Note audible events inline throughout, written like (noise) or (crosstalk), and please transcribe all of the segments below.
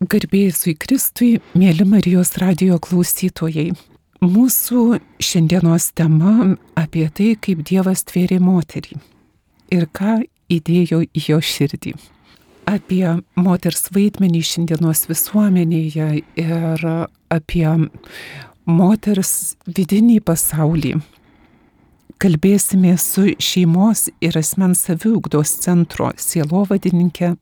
Garbėjusui Kristui, mėly Marijos radio klausytojai. Mūsų šiandienos tema apie tai, kaip Dievas tvėrė moterį ir ką įdėjo į jo širdį. Apie moters vaidmenį šiandienos visuomenėje ir apie moters vidinį pasaulį. Kalbėsime su šeimos ir asmens saviugdos centro sielovadininkė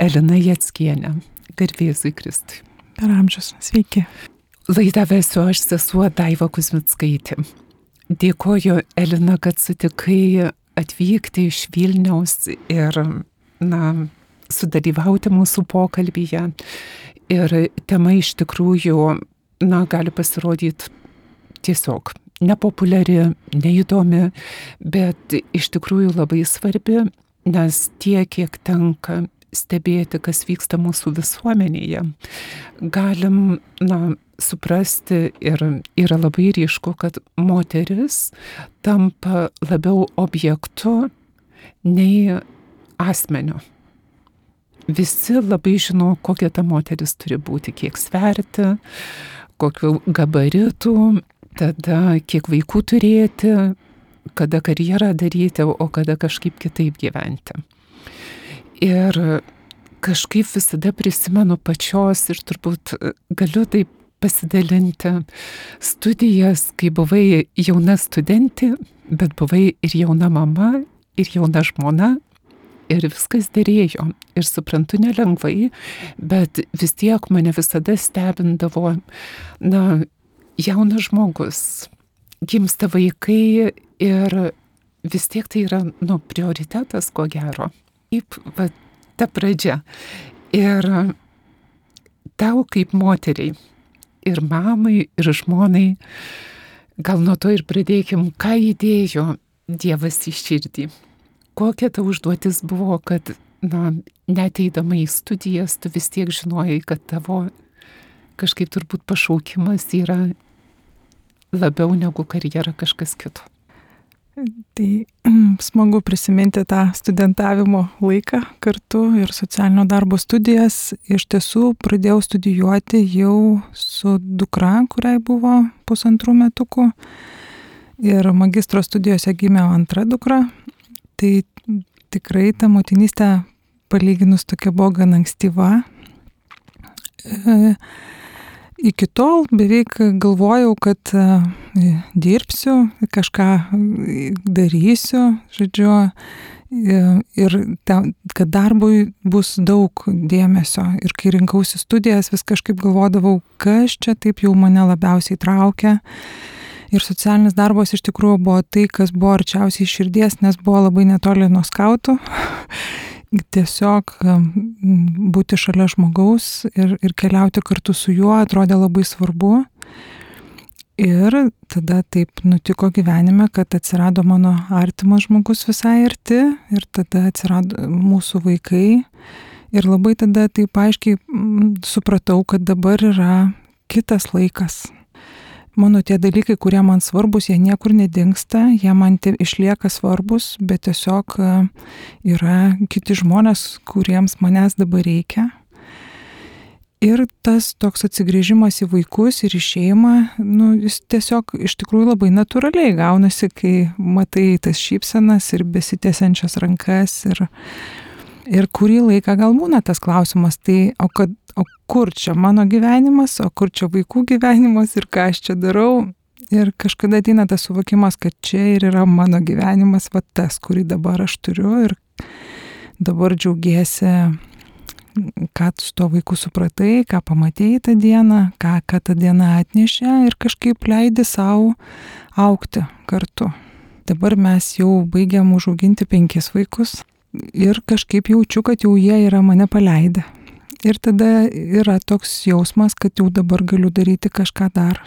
Elina Jatskienė. Garbėzui Kristui. Per amžius. Sveiki. Laidą vesiu aš sesuo Daiva Kuzmitskaitė. Dėkoju, Elina, kad sutikai atvykti iš Vilniaus ir, na, sudalyvauti mūsų pokalbyje. Ir tema iš tikrųjų, na, gali pasirodyti tiesiog nepopuliari, neįdomi, bet iš tikrųjų labai svarbi, nes tiek, kiek tenka stebėti, kas vyksta mūsų visuomenėje, galim, na, suprasti ir yra labai ryšku, kad moteris tampa labiau objektu nei asmeniu. Visi labai žino, kokia ta moteris turi būti, kiek sverti, kokiu gabaritų, tada kiek vaikų turėti, kada karjerą daryti, o kada kažkaip kitaip gyventi. Ir kažkaip visada prisimenu pačios ir turbūt galiu taip pasidalinti studijas, kai buvai jauna studentė, bet buvai ir jauna mama, ir jauna žmona. Ir viskas dėrėjo. Ir suprantu nelengvai, bet vis tiek mane visada stebindavo, na, jaunas žmogus, gimsta vaikai ir vis tiek tai yra, nu, prioritetas, ko gero. Kaip, va, ta pradžia. Ir tau kaip moteriai, ir mamai, ir žmonai, gal nuo to ir pradėkim, ką įdėjo Dievas į širdį. Kokia ta užduotis buvo, kad, na, neteidama į studijas, tu vis tiek žinojai, kad tavo kažkaip turbūt pašaukimas yra labiau negu karjera kažkas kito. Tai smagu prisiminti tą studentavimo laiką kartu ir socialinio darbo studijas. Iš tiesų pradėjau studijuoti jau su dukra, kuriai buvo pusantrų metukų. Ir magistro studijose gimė antra dukra. Tai tikrai ta motinystė palyginus tokia buvo gan ankstyva. E, iki tol beveik galvojau, kad e, dirbsiu, kažką darysiu, žodžiu, ir ten, kad darbui bus daug dėmesio. Ir kai rinkausi studijas, vis kažkaip galvodavau, kas čia taip jau mane labiausiai traukia. Ir socialinis darbas iš tikrųjų buvo tai, kas buvo arčiausiai širdies, nes buvo labai netoli nuo skautų tiesiog būti šalia žmogaus ir, ir keliauti kartu su juo atrodė labai svarbu. Ir tada taip nutiko gyvenime, kad atsirado mano artimas žmogus visai arti ir tada atsirado mūsų vaikai. Ir labai tada taip aiškiai supratau, kad dabar yra kitas laikas mano tie dalykai, kurie man svarbus, jie niekur nedingsta, jie man išlieka svarbus, bet tiesiog e, yra kiti žmonės, kuriems manęs dabar reikia. Ir tas toks atsigrėžimas į vaikus ir į šeimą, nu, jis tiesiog iš tikrųjų labai natūraliai gaunasi, kai matai tas šypsenas ir besitėsiančias rankas ir, ir kurį laiką gal būna tas klausimas, tai o, kad, o kur čia mano gyvenimas, o kur čia vaikų gyvenimas ir ką aš čia darau. Ir kažkada ateina tas suvokimas, kad čia ir yra mano gyvenimas, va tas, kurį dabar aš turiu ir dabar džiaugiesi, ką su to vaiku supratai, ką pamatėjai tą dieną, ką, ką tą dieną atnešė ir kažkaip leidi savo aukti kartu. Dabar mes jau baigiam užauginti penkis vaikus ir kažkaip jaučiu, kad jau jie yra mane paleidę. Ir tada yra toks jausmas, kad jau dabar galiu daryti kažką dar.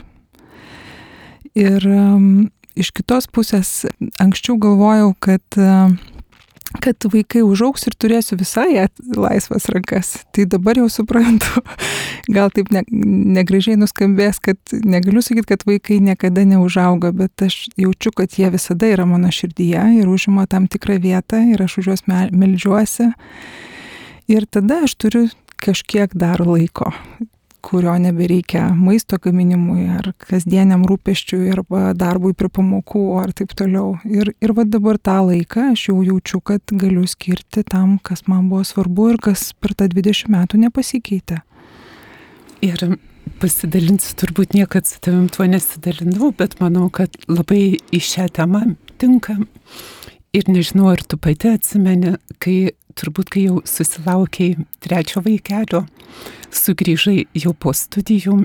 Ir um, iš kitos pusės anksčiau galvojau, kad, uh, kad vaikai užauks ir turėsiu visai laisvas rankas. Tai dabar jau suprantu, (laughs) gal taip ne, negražiai nuskambės, kad negaliu sakyti, kad vaikai niekada neužauga, bet aš jaučiu, kad jie visada yra mano širdyje ir užima tam tikrą vietą ir aš už juos melžiuosi. Ir tada aš turiu kažkiek dar laiko kurio nebereikia maisto gaminimui ar kasdieniam rūpeščiui arba darbui prie pamokų ar taip toliau. Ir, ir va dabar tą laiką aš jau jaučiu, kad galiu skirti tam, kas man buvo svarbu ir kas per tą 20 metų nepasikeitė. Ir pasidalinsiu, turbūt niekad su tavim tuo nesidalinau, bet manau, kad labai į šią temą tinka. Ir nežinau, ar tu pati atsimeni, kai turbūt, kai jau susilaukiai trečio vaikelio, sugrįžai jau po studijų,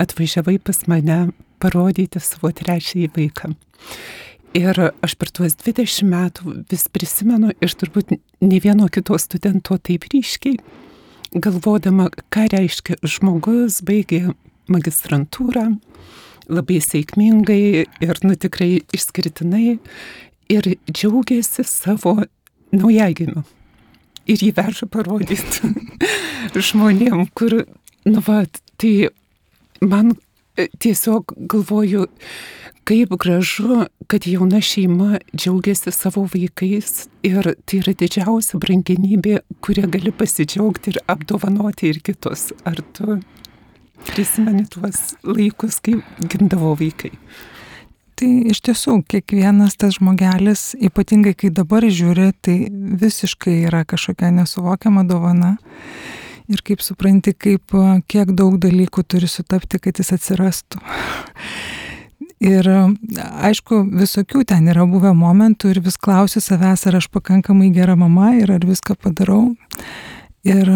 atvažiavai pas mane parodyti savo trečiąjį vaiką. Ir aš per tuos 20 metų vis prisimenu ir turbūt ne vieno kito studento taip ryškiai, galvodama, ką reiškia žmogus baigė magistrantūrą labai sėkmingai ir nu tikrai išskirtinai ir džiaugiasi savo naujagimiu ir jį veža parodyti (laughs) žmonėm, kur, nu va, tai man e, tiesiog galvoju, kaip gražu, kad jauna šeima džiaugiasi savo vaikais ir tai yra didžiausia brangenybė, kurią gali pasidžiaugti ir apdovanoti ir kitus. Ar tu prisimeni tuos laikus, kai gimdavo vaikai? Tai iš tiesų, kiekvienas tas žmogelis, ypatingai kai dabar žiūri, tai visiškai yra kažkokia nesuvokiama dovana. Ir kaip supranti, kaip kiek daug dalykų turi sutapti, kad jis atsirastų. (laughs) Ir aišku, visokių ten yra buvę momentų ir vis klausiu savęs, ar aš pakankamai gera mama ir ar viską padarau. Ir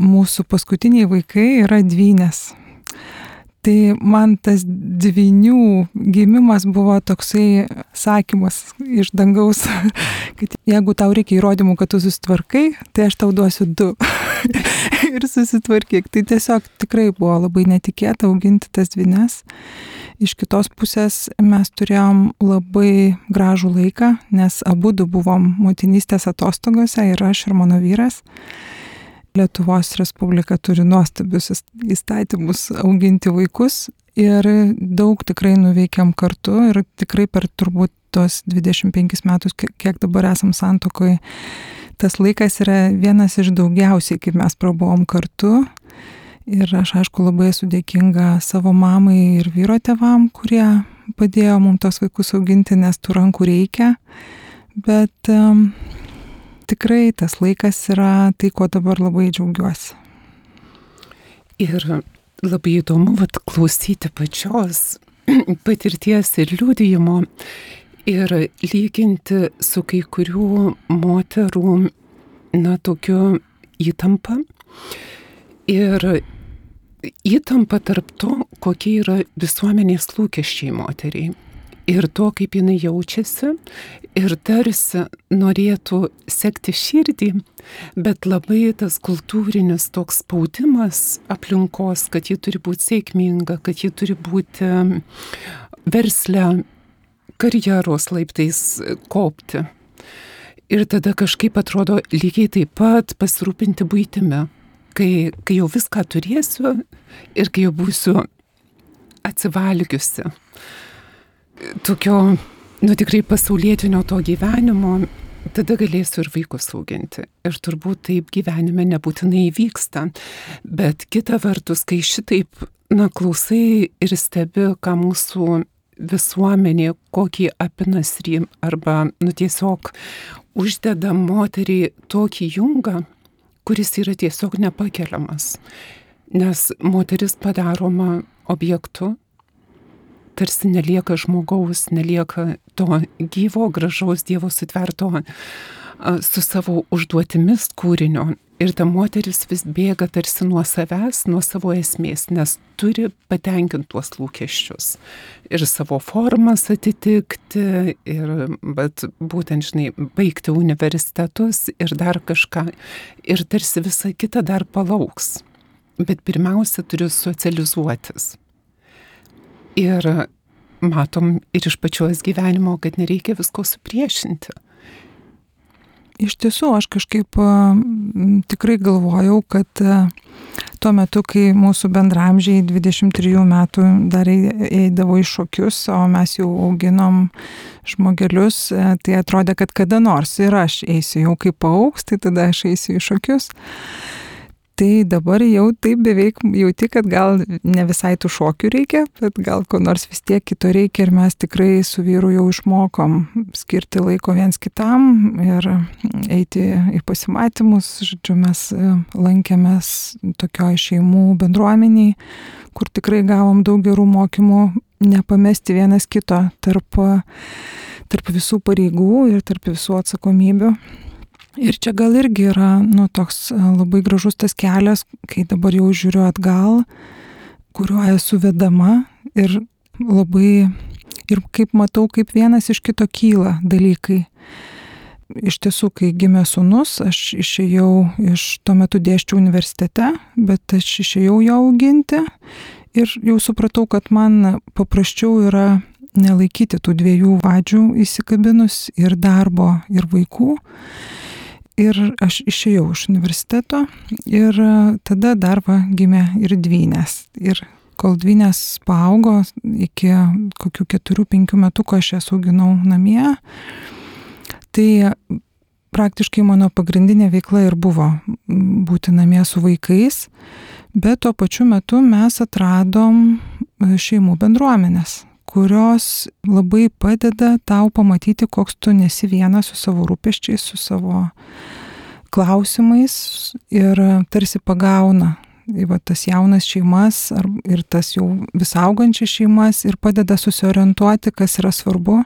mūsų paskutiniai vaikai yra dvynės. Tai man tas dvinių gimimas buvo toksai sakymas iš dangaus, (laughs) kad jeigu tau reikia įrodymų, kad tu susitvarkai, tai aš tau duosiu du. (laughs) ir susitvarkyk. Tai tiesiog tikrai buvo labai netikėta auginti tas dvynes. Iš kitos pusės mes turėjom labai gražų laiką, nes abu du buvom motinystės atostogose ir aš ir mano vyras. Lietuvos Respublika turi nuostabius įstatymus auginti vaikus ir daug tikrai nuveikiam kartu ir tikrai per turbūt tos 25 metus, kiek dabar esam santokoje, tas laikas yra vienas iš daugiausiai, kaip mes prabuvom kartu. Ir aš aišku labai esu dėkinga savo mamai ir vyro tevam, kurie padėjo mums tos vaikus auginti, nes tų rankų reikia. Bet um, tikrai tas laikas yra tai, ko dabar labai džiaugiuosi. Ir labai įdomu vat, klausyti pačios (clears throat) patirties ir liūdėjimo ir lyginti su kai kurių moterų, na, tokiu įtampa. Ir įtampa tarp to, kokie yra visuomenės lūkesčiai moteriai ir to, kaip jinai jaučiasi, ir tarsi norėtų sekti širdį, bet labai tas kultūrinis toks spaudimas aplinkos, kad ji turi būti sėkminga, kad ji turi būti verslę karjeros laiptais kopti. Ir tada kažkaip atrodo lygiai taip pat pasirūpinti būtimi, kai, kai jau viską turėsiu ir kai jau būsiu atsivalgiusi tokio, nu tikrai pasaulietinio to gyvenimo, tada galėsiu ir vaikus auginti. Ir turbūt taip gyvenime nebūtinai vyksta. Bet kita vertus, kai šitaip, na, klausai ir stebi, ką mūsų visuomenė, kokį apinasrį arba, nu, tiesiog uždeda moteriai tokį jungą, kuris yra tiesiog nepakeliamas. Nes moteris padaroma objektu, tarsi nelieka žmogaus, nelieka to gyvo, gražaus Dievo sutverto su savo užduotimis kūrinio. Ir ta moteris vis bėga tarsi nuo savęs, nuo savo esmės, nes turi patenkinti tuos lūkesčius. Ir savo formas atitikti, ir bet, būtent, žinai, baigti universitetus ir dar kažką. Ir tarsi visa kita dar palauks. Bet pirmiausia, turiu socializuotis. Ir matom ir iš pačios gyvenimo, kad nereikia visko supriešinti. Iš tiesų, aš kažkaip tikrai galvojau, kad tuo metu, kai mūsų bendramžiai 23 metų dar eidavo į šokius, o mes jau auginom žmogelius, tai atrodė, kad kada nors ir aš eisiu jau kaip auks, tai tada aš eisiu į šokius. Tai dabar jau taip beveik jauti, kad gal ne visai tų šokių reikia, bet gal ko nors vis tiek kito reikia ir mes tikrai su vyru jau išmokom skirti laiko viens kitam ir eiti į pasimatymus. Žodžiu, mes e, lankėmės tokioj šeimų bendruomeniai, kur tikrai gavom daug gerų mokymų, nepamesti vienas kito tarp, tarp visų pareigų ir tarp visų atsakomybių. Ir čia gal irgi yra, nu, toks e, labai gražus tas kelias, kai dabar jau žiūriu atgal, kuriuo esu vedama ir labai, ir kaip matau, kaip vienas iš kito kyla dalykai. Iš tiesų, kai gimė sunus, aš išėjau iš, tuo metu dėščiau universitete, bet aš išėjau jo auginti ir jau supratau, kad man paprasčiau yra nelaikyti tų dviejų vadžių įsikabinus ir darbo, ir vaikų ir aš išėjau iš universiteto ir e, tada dar va gimė ir dvynės. Ir kol dvynės paaugo iki kokių keturių, penkių metų, ko aš jas auginau namie, tai praktiškai mano pagrindinė veikla ir buvo būti namie su vaikais, bet tuo pačiu metu mes atradom e, šeimų bendruomenės kurios labai padeda tau pamatyti, koks tu nesi vienas su savo rūpeščiais, su savo klausimais ir tarsi pagauna. Va, tas jaunas šeimas ar, ir tas jau vis augančias šeimas ir padeda susiorientuoti, kas yra svarbu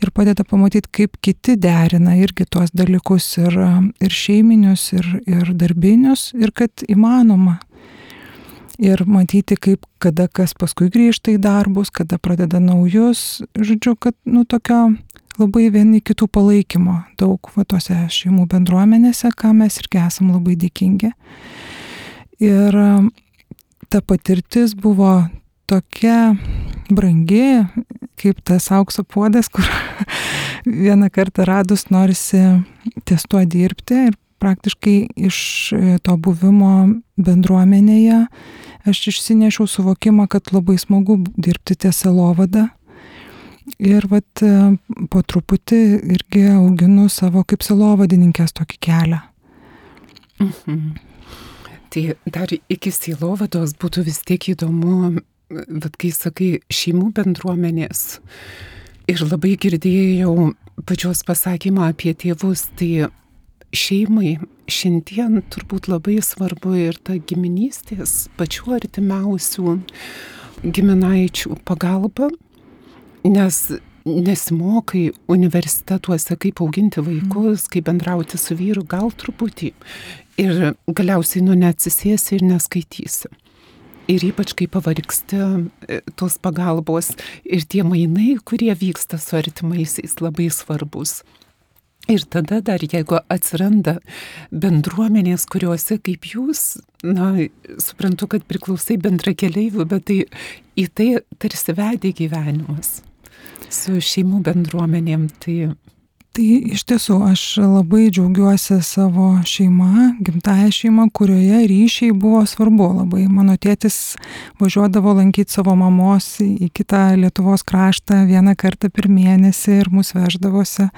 ir padeda pamatyti, kaip kiti derina irgi tuos dalykus ir, ir šeiminius, ir, ir darbinius ir kad įmanoma ir matyti, kaip kada kas paskui grįžta į darbus, kada pradeda naujus, žodžiu, kad, nu, tokio labai vieni kitų palaikymo daug va tose šeimų bendruomenėse, ką mes irgi esam labai dėkingi. Ir ta patirtis buvo tokia brangi, kaip tas aukso puodas, kur (laughs) vieną kartą radus norisi ties tuo dirbti ir praktiškai iš to buvimo bendruomenėje aš išsinešiau suvokimą, kad labai smagu dirbti ties selovada. Ir vat po truputį irgi auginu savo kaip selovadininkės tokį kelią. Mhm. Tai dar iki selovados būtų vis tiek įdomu, bet kai sakai šeimų bendruomenės ir labai girdėjau pačios pasakymą apie tėvus, tai šeimai šiandien turbūt labai svarbu ir ta giminystės pačių artimiausių giminaičių pagalba, nes nesimokai universitetuose, kaip auginti vaikus, kaip bendrauti su vyru, gal truputį. Ir galiausiai nu neatsisėsi ir neskaitysi. Ir ypač kai pavargsti e, tos pagalbos ir tie mainai, kurie vyksta su artimaisiais, labai svarbus. Ir tada dar, jeigu atsiranda bendruomenės, kuriuose kaip jūs, na, suprantu, kad priklausai bendra keliaivių, bet tai į tai tarsi vedė gyvenimas su šeimų bendruomenėm, tai Tai iš tiesų aš labai džiaugiuosi savo šeima, gimtaja šeima, kurioje ryšiai buvo svarbu labai. Mano tėtis važiuodavo lankyti savo mamos į kitą Lietuvos kraštą vieną kartą per mėnesį ir mus veždavosi.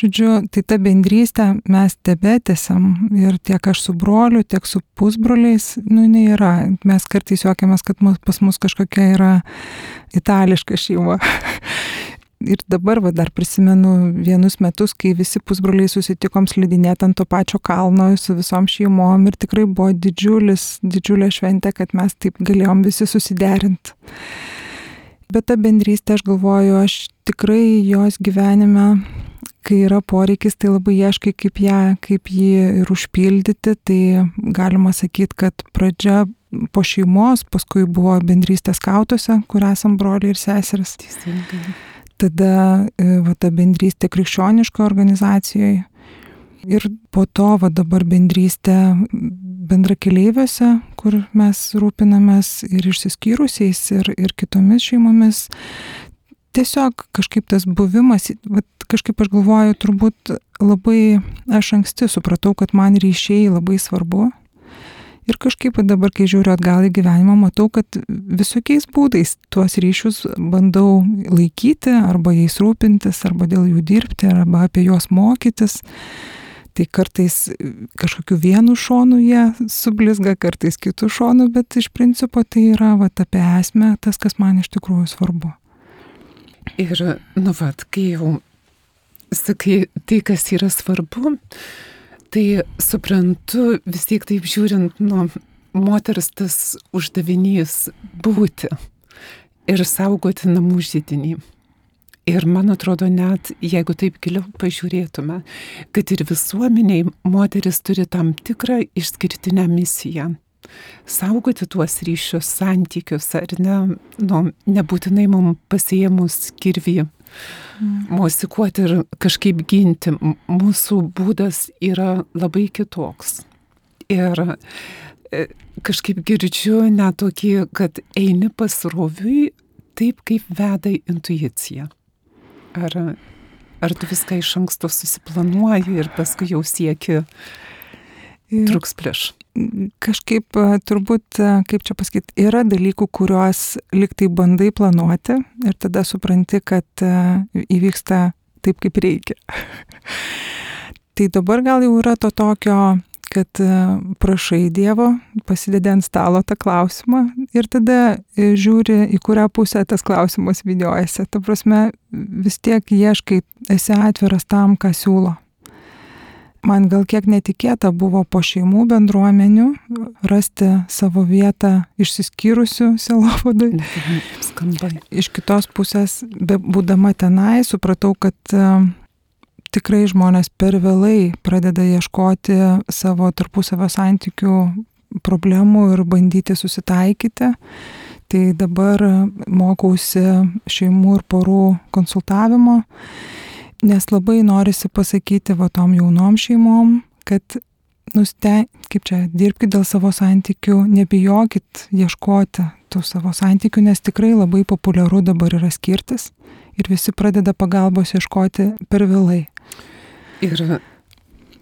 Žodžiu, tai ta bendrystė mes tebetėsiam ir tiek aš su broliu, tiek su pusbroliais, nu, nėra. Mes kartais juokiamės, kad pas mus kažkokia yra itališka šeima. (laughs) ir dabar va, dar prisimenu vienus metus, kai visi pusbroliai susitikom slidinėti ant to pačio kalno su visom šeimom ir tikrai buvo didžiulis, didžiulė šventė, kad mes taip galėjom visi susiderinti. Bet ta bendrystė, aš galvoju, aš tikrai jos gyvenime, kai yra poreikis, tai labai ieškai, kaip ją, kaip jį ir užpildyti, tai galima sakyti, kad pradžia po šeimos, paskui buvo bendrystės kautuose, kur esam broliai ir seseris. Teisingai tada e, va, ta bendrystė krikščioniško organizacijoje. Ir po to va dabar bendrystė bendra keliaiviuose, kur mes rūpinamės ir išsiskyrusiais, ir, ir kitomis šeimomis. Tiesiog kažkaip tas buvimas, va, kažkaip aš galvoju, turbūt labai aš anksti supratau, kad man ryšiai labai svarbu Ir kažkaip dabar, kai žiūriu atgal į gyvenimą, matau, kad visokiais būdais tuos ryšius bandau laikyti, arba jais rūpintis, arba dėl jų dirbti, arba apie juos mokytis. Tai kartais kažkokiu vienu šonu jie sublizga, kartais kitų šonų, bet iš principo tai yra va, apie esmę tas, kas man iš tikrųjų svarbu. Ir, nu, vat, kai jau sakai tai, kas yra svarbu, tai suprantu vis tiek taip žiūrint, nu, moters tas uždavinys būti ir saugoti namų žydinį. Ir man atrodo, net jeigu taip giliau pažiūrėtume, kad ir visuomeniai moteris turi tam tikrą išskirtinę misiją. Saugoti tuos ryšius, santykius, ar ne, nu, nebūtinai mums pasiemus kirvį, mm. Mosikuoti ir kažkaip ginti. Mūsų būdas yra labai kitoks. Ir e, kažkaip girdžiu net tokį, kad eini pasroviui taip, kaip veda intuicija. Ar, ar tu viską iš anksto susiplanuoji ir paskui jau sieki truks prieš? Kažkaip turbūt, kaip čia pasakyti, yra dalykų, kuriuos liktai bandai planuoti ir tada supranti, kad įvyksta taip, kaip reikia. (laughs) tai dabar gal jau yra to tokio kad e, prašai Dievo, pasidedi ant stalo tą klausimą ir tada e, žiūri, į kurią pusę tas klausimas vyniojasi. Ta prasme, vis tiek ieškai, esi atviras tam, ką siūlo. Man gal kiek netikėta buvo po šeimų bendruomenių rasti savo vietą išsiskyrusių selovadui. Skambai. Iš kitos pusės, be, būdama tenai, supratau, kad uh, tikrai žmonės per vėlai pradeda ieškoti savo tarpusavio santykių problemų ir bandyti susitaikyti. Tai dabar mokausi šeimų ir porų konsultavimo, nes labai norisi pasakyti va tom jaunom šeimom, kad nuste, kaip čia, dirbkite dėl savo santykių, nebijokit ieškoti tų savo santykių, nes tikrai labai populiaru dabar yra skirtis ir visi pradeda pagalbos ieškoti per vėlai. Ir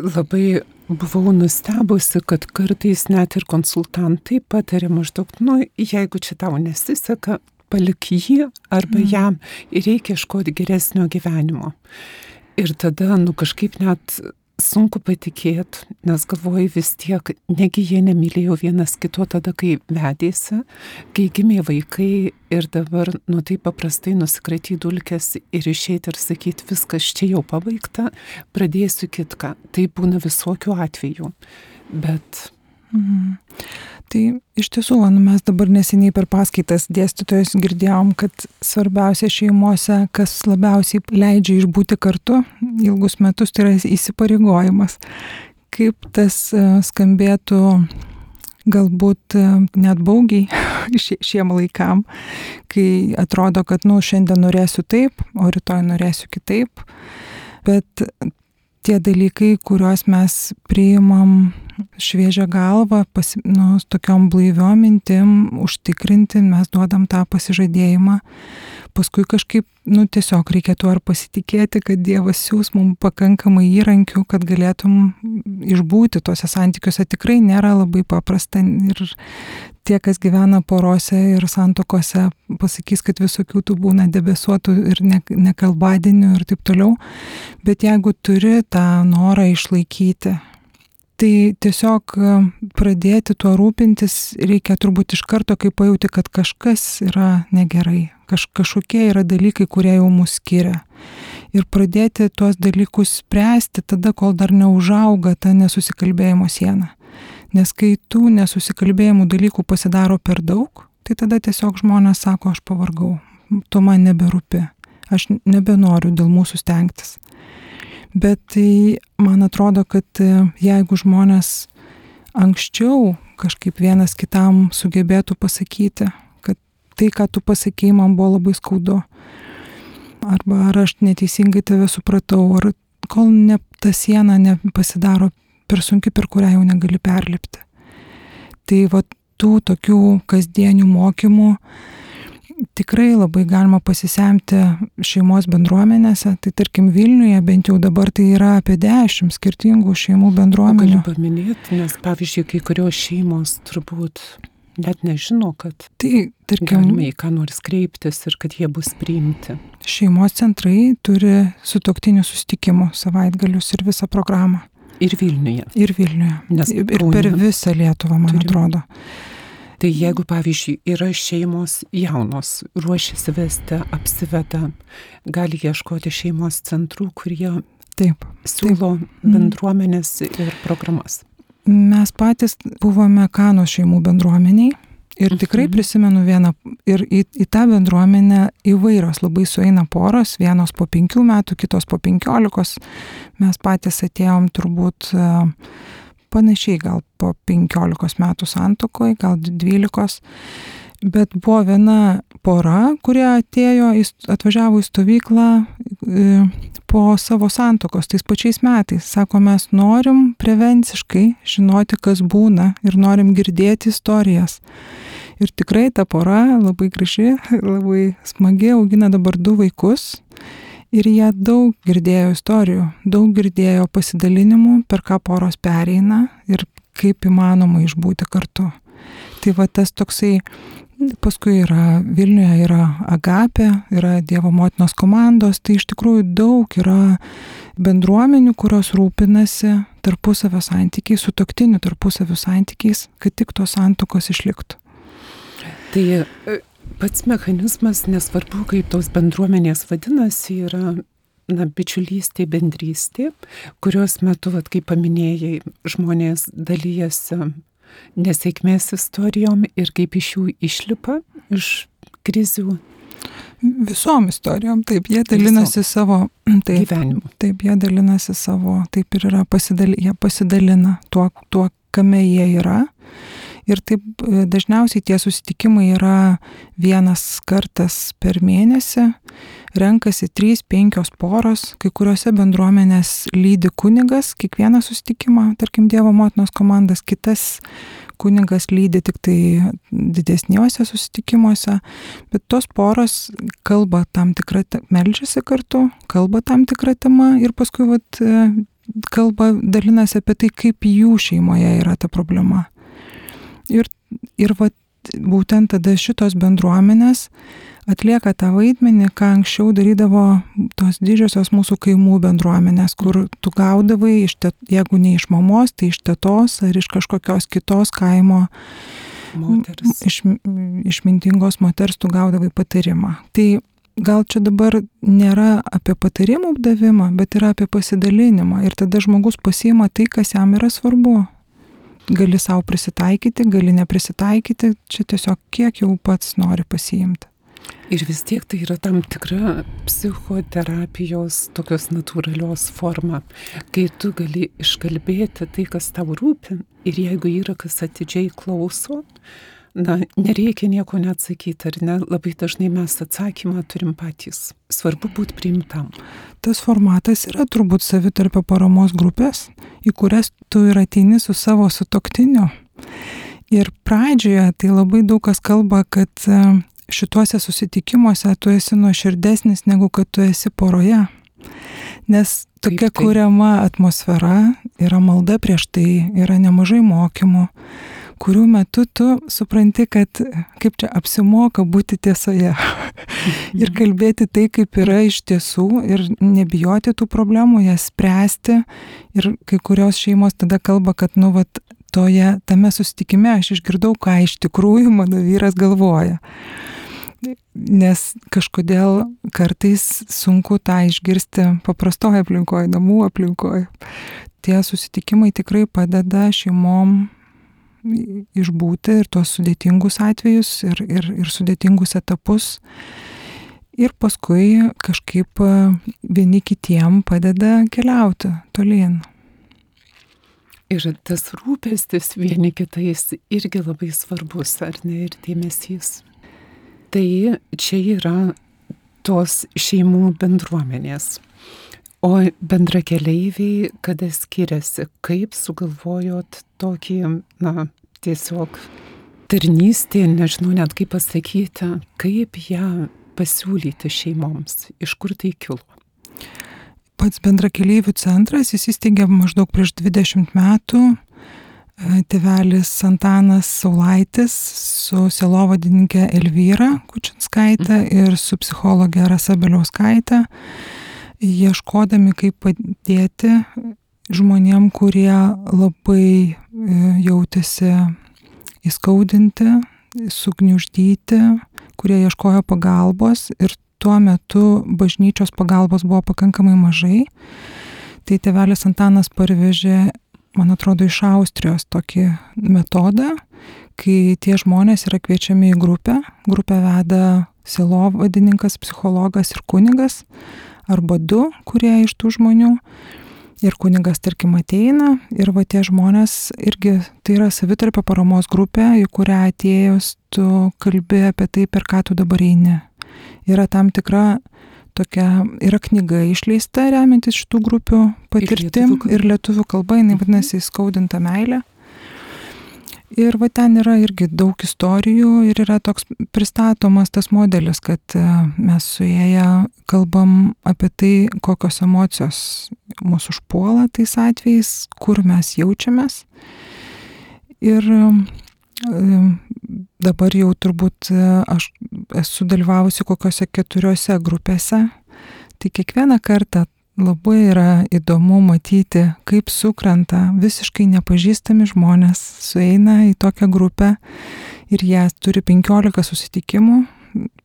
labai buvau nustebusi, kad kartais net ir konsultantai patarė maždaug, nu, jeigu čia tau nesiseka, palik jį arba mm. jam ir reikia ieškoti geresnio gyvenimo. Ir tada, nu, kažkaip net sunku patikėti, nes galvoju vis tiek, negi jie nemylėjo vienas kito tada, kai vedėsi, kai gimė vaikai ir dabar, nu taip paprastai nusikratyti dulkes ir išeiti ir sakyti, viskas čia jau pabaigta, pradėsiu kitką. Tai būna visokių atvejų. Bet Mhm. Tai iš tiesų, nu, mes dabar neseniai per paskaitas dėstytojus girdėjom, kad svarbiausia šeimose, kas labiausiai leidžia išbūti kartu ilgus metus, tai yra įsipareigojimas. Kaip tas e, skambėtų galbūt e, net baugiai (laughs) šiem laikam, kai atrodo, kad, nu, šiandien norėsiu taip, o rytoj norėsiu kitaip. Bet tie dalykai, kuriuos mes priimam šviežią galvą, pasi, nu, tokiom blaiviom mintim užtikrinti, mes duodam tą pasižadėjimą. Paskui kažkaip, nu, tiesiog reikėtų ar pasitikėti, kad Dievas siūs mums pakankamai įrankių, kad galėtum išbūti tuose santykiuose. Tikrai nėra labai paprasta ir tie, kas gyvena porose ir santokose, pasakys, kad visokių tų būna debesuotų ir nekalbadienių ir taip toliau. Bet jeigu turi tą norą išlaikyti, Tai tiesiog e, pradėti tuo rūpintis reikia turbūt iš karto, kai pajūti, kad kažkas yra negerai, kaž, kažkokie yra dalykai, kurie jau mus skiria. Ir pradėti tuos dalykus spręsti tada, kol dar neužauga ta nesusikalbėjimo siena. Nes kai tų nesusikalbėjimų dalykų pasidaro per daug, tai tada tiesiog žmonės sako, aš pavargau, tu man neberūpi, aš nebenoriu dėl mūsų stengtis. Bet tai man atrodo, kad e, jeigu žmonės anksčiau kažkaip vienas kitam sugebėtų pasakyti, kad tai, ką tu pasakėjai, man buvo labai skaudu. Arba ar aš neteisingai tave supratau, ar kol ne, ta siena nepasidaro per sunki, per kurią jau negali perlipti. Tai va tų tokių kasdienių mokymų tikrai labai galima pasisemti šeimos bendruomenėse. Tai tarkim Vilniuje bent jau dabar tai yra apie dešimt skirtingų šeimų bendruomenių. Galiu paminėti, nes pavyzdžiui, kai kurios šeimos turbūt net nežino, kad tai, tarkim, galima į ką nors kreiptis ir kad jie bus priimti. Šeimos centrai turi sutoktinių sustikimų savaitgalius ir visą programą. Ir Vilniuje. Ir Vilniuje. Nes ir per visą Lietuvą, man turim. atrodo. Tai jeigu, pavyzdžiui, yra šeimos jaunos, ruošiasi vesti, apsiveda, gali ieškoti šeimos centrų, kurie taip, siūlo taip. Mhm. bendruomenės ir programas. Mes patys buvome Kano šeimų bendruomeniai Ir tikrai mhm. prisimenu vieną, ir į, į tą bendruomenę įvairios labai sueina poros, vienos po penkių metų, kitos po penkiolikos. Mes patys atėjom turbūt e, panašiai gal po penkiolikos metų santokoje, gal dvylikos. Bet buvo viena pora, kurie atėjo, atvažiavo į stovyklą po savo santokos tais pačiais metais. Sako, mes norim prevenciškai žinoti, kas būna ir norim girdėti istorijas. Ir tikrai ta pora labai graži, (laughs) labai smagi, augina dabar du vaikus. Ir jie daug girdėjo istorijų, daug girdėjo pasidalinimų, per ką poros pereina ir kaip įmanoma išbūti kartu. Tai va tas toksai Paskui yra Vilniuje yra Agapė, yra Dievo motinos komandos, tai iš tikrųjų daug yra bendruomenių, kurios rūpinasi tarpusavio santykiais, su toktiniu tarpusavio santykiais, kad tik tos santokos išliktų. Tai pats mechanizmas, nesvarbu, kaip tos bendruomenės vadinasi, yra na, bičiulystė, bendrystė, kurios metu, vat, kaip paminėjai, žmonės dalyjasi nesėkmės istorijom ir kaip iš jų išlipa iš krizių. Visom istorijom, taip, jie dalinasi Visom. savo (clears throat) taip, gyvenimu. Taip, jie dalinasi savo, taip ir yra, pasidali, jie pasidalina tuo, tuo, kame jie yra. Ir taip e, dažniausiai tie susitikimai yra vienas kartas per mėnesį renkasi 3-5 poros, kai kuriuose bendruomenės lydi kunigas, kiekvieną sustikimą, tarkim Dievo motinos komandas, kitas kunigas lydi tik tai didesniuose susitikimuose, bet tos poros kalba tam tikrą, melžiasi kartu, kalba tam tikrą temą ir paskui vat, kalba, dalinasi apie tai, kaip jų šeimoje yra ta problema. Ir, ir vat, būtent tada šitos bendruomenės atlieka tą vaidmenį, ką anksčiau darydavo tos didžiosios mūsų kaimų bendruomenės, kur tu gaudavai, iš te, jeigu ne iš mamos, tai iš tėtos ar iš kažkokios kitos kaimo moters. Iš, išmintingos moters tu gaudavai patarimą. Tai gal čia dabar nėra apie patarimų davimą, bet yra apie pasidalinimą. Ir tada žmogus pasiima tai, kas jam yra svarbu. Gali savo prisitaikyti, gali neprisitaikyti, čia tiesiog kiek jau pats nori pasiimti. Ir vis tiek tai yra tam tikra psichoterapijos tokios natūralios forma, kai tu gali iškalbėti tai, kas tau rūpi ir jeigu yra kas atidžiai klauso, na, nereikia nieko neatsakyti, ar ne, labai dažnai mes atsakymą turim patys. Svarbu būti priimtam. Tas formatas yra turbūt savitarpio paramos grupės, į kurias tu ir ateini su savo sutoktiniu. Ir pradžioje tai labai daug kas kalba, kad šituose susitikimuose tu esi nuoširdesnis negu kad tu esi poroje. Nes tokia tai? kuriama atmosfera, yra malda prieš tai, yra nemažai mokymų, kurių metu tu supranti, kad kaip čia apsimoka būti tiesoje ir kalbėti tai, kaip yra iš tiesų ir nebijoti tų problemų, jas spręsti. Ir kai kurios šeimos tada kalba, kad, nu, vat, toje, tame susitikime aš išgirdau, ką iš tikrųjų mano vyras galvoja nes kažkodėl kartais sunku tą išgirsti paprastoje aplinkoje, namų aplinkoje. Tie susitikimai tikrai padeda šeimom išbūti ir tuos sudėtingus atvejus ir, ir, ir sudėtingus etapus. Ir paskui kažkaip vieni kitiem padeda keliauti tolyn. Ir tas rūpestis vieni kitais irgi labai svarbus, ar ne, ir dėmesys. Tai čia yra tos šeimų bendruomenės. O bendrakeleiviai, kada skiriasi, kaip sugalvojot tokį, na, tiesiog tarnystė, nežinau net kaip pasakyti, kaip ją pasiūlyti šeimoms, iš kur tai kilo? Pats bendrakeleivių centras įsisteigė maždaug prieš 20 metų. Tėvelis Antanas Saulaitis su selovadininkė Elvyra Kučinskaitė ir su psichologė Rasa Beliauskaitė, ieškodami kaip padėti žmonėm, kurie labai jautėsi įskaudinti, sugniuždyti, kurie ieškojo pagalbos ir tuo metu bažnyčios pagalbos buvo pakankamai mažai. Tai tėvelis Antanas parvežė, man atrodo, iš Austrijos tokį metodą, kai tie žmonės yra kviečiami į grupę. Grupę veda silovadininkas, psichologas ir kunigas, arba du, kurie iš tų žmonių. Ir kunigas, tarkim, ateina ir va tie žmonės irgi, tai yra savitarpio paramos grupė, į kurią atėjus tu kalbi apie tai, per ką tu dabar eini yra tam tikra tokia, yra knyga išleista remiantis šitų grupių patirtim ir lietuvių, ir lietuvių kalba, jinai mhm. vadinasi įskaudinta meilė. Ir va ten yra irgi daug istorijų ir yra toks pristatomas tas modelis, kad e, mes su jėja kalbam apie tai, kokios emocijos mūsų užpuola tais atvejais, kur mes jaučiamės. Ir dabar jau turbūt e, aš esu dalyvavusi kokiuose keturiose grupėse, tai kiekvieną kartą labai yra įdomu matyti, kaip sukrenta visiškai nepažįstami žmonės, sueina į tokią grupę ir jie turi 15 susitikimų,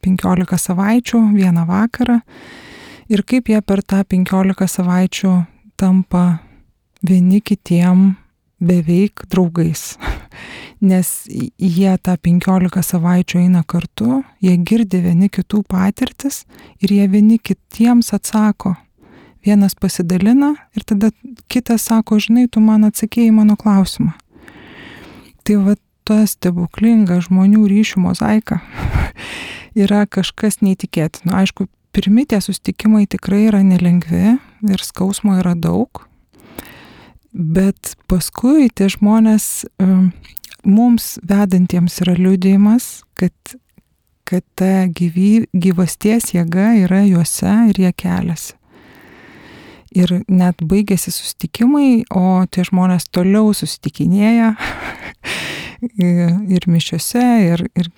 15 savaičių, vieną vakarą ir kaip jie per tą 15 savaičių tampa vieni kitiem beveik draugais. (laughs) Nes jie tą 15 savaičių eina kartu, jie girdi vieni kitų patirtis ir jie vieni kitiems atsako. Vienas pasidalina ir tada kitas sako, žinai, tu man atsakėjai mano klausimą. Tai va ta stebuklinga žmonių ryšių mozaika (laughs) yra kažkas neįtikėtino. Aišku, pirmi tie sustikimai tikrai yra nelengvi ir skausmo yra daug, Bet paskui tie žmonės mums vedantiems yra liūdėjimas, kad, kad ta gyvy, gyvasties jėga yra juose ir jie keliasi. Ir net baigėsi susitikimai, o tie žmonės toliau susitikinėja ir (laughs) mišiuose, ir, ir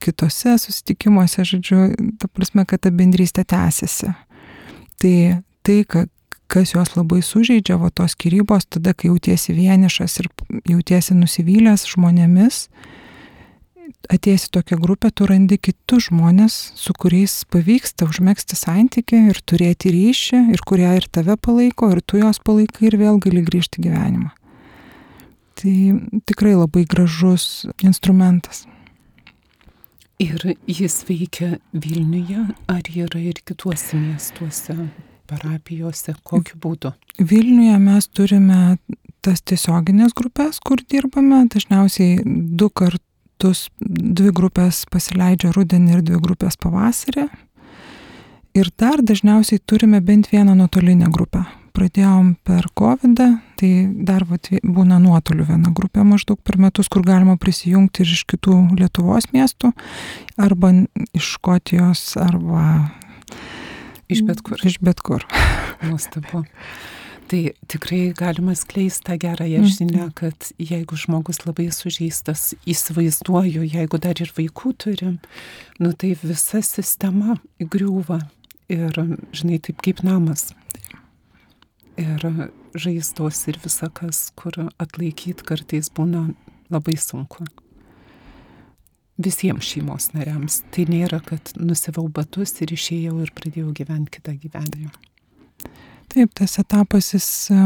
kitose susitikimuose, žodžiu, ta prasme, kad ta bendrystė tęsiasi. Tai tai, kad kas juos labai sužeidžia, va tos skirybos, tada, kai jautiesi vienišas ir jautiesi nusivylęs žmonėmis, atėjęs į tokią grupę, tu randi kitus žmonės, su kuriais pavyksta užmėgsti santyki ir turėti ryšį, ir kurie ir tave palaiko, ir tu juos palaikai, ir vėl gali grįžti gyvenimą. Tai tikrai labai gražus instrumentas. Ir jis veikia Vilniuje, ar yra ir kituose miestuose? parapijose, kokiu būdu? Vilniuje mes turime tas tiesioginės grupės, kur dirbame, dažniausiai du kartus, dvi grupės pasileidžia rudenį ir dvi grupės pavasarį. Ir dar dažniausiai turime bent vieną nuotolinę grupę. Pradėjom per COVID, tai dar vat, būna nuotolių viena grupė maždaug per metus, kur galima prisijungti ir iš kitų Lietuvos miestų, arba iš Škotijos, arba Iš bet kur. Iš bet kur. Nuostabu. Tai tikrai galima skleisti tą gerąją žinią, kad jeigu žmogus labai sužeistas, įsivaizduoju, jeigu dar ir vaikų turim, nu tai visa sistema griūva ir, žinai, taip kaip namas. Ir žaizdos ir visa kas, kur atlaikyti kartais būna labai sunku visiems šeimos nariams. Tai nėra, kad nusivau batus ir išėjau ir pradėjau gyventi kitą gyvenimą. Taip, tas etapas jis e,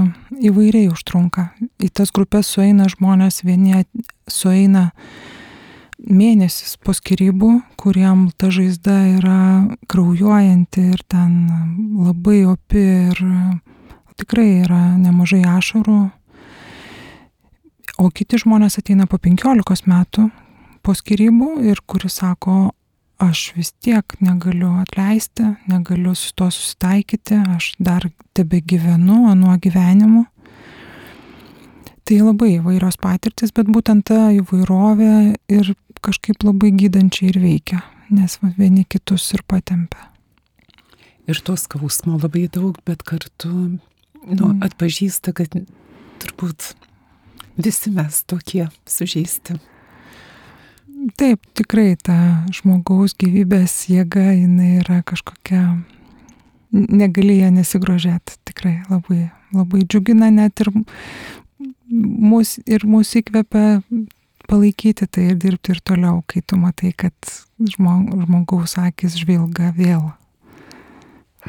įvairiai užtrunka. Į tas grupės sueina žmonės, vieni sueina mėnesis po skirybų, kuriem ta žaizda yra kraujuojanti ir ten labai opi ir tikrai yra nemažai ašarų. O kiti žmonės ateina po 15 metų, po skirybų ir kuris sako, aš vis tiek negaliu atleisti, negaliu su to susitaikyti, aš dar tebe gyvenu anuo gyvenimu. Tai labai įvairios patirtis, bet būtent ta įvairovė ir kažkaip labai gydančiai ir veikia, nes vieni kitus ir patempia. Ir to skausmo labai daug, bet kartu nu, mm. atpažįsta, kad turbūt visi mes tokie sužeisti. Taip, tikrai ta žmogaus gyvybės jėga, jinai yra kažkokia, negali ją nesigrožėti, tikrai labai labai džiugina net ir mus, ir mus įkvepia palaikyti tai ir dirbti ir toliau, kai tu matai, kad žmogaus akis žvilga vėl.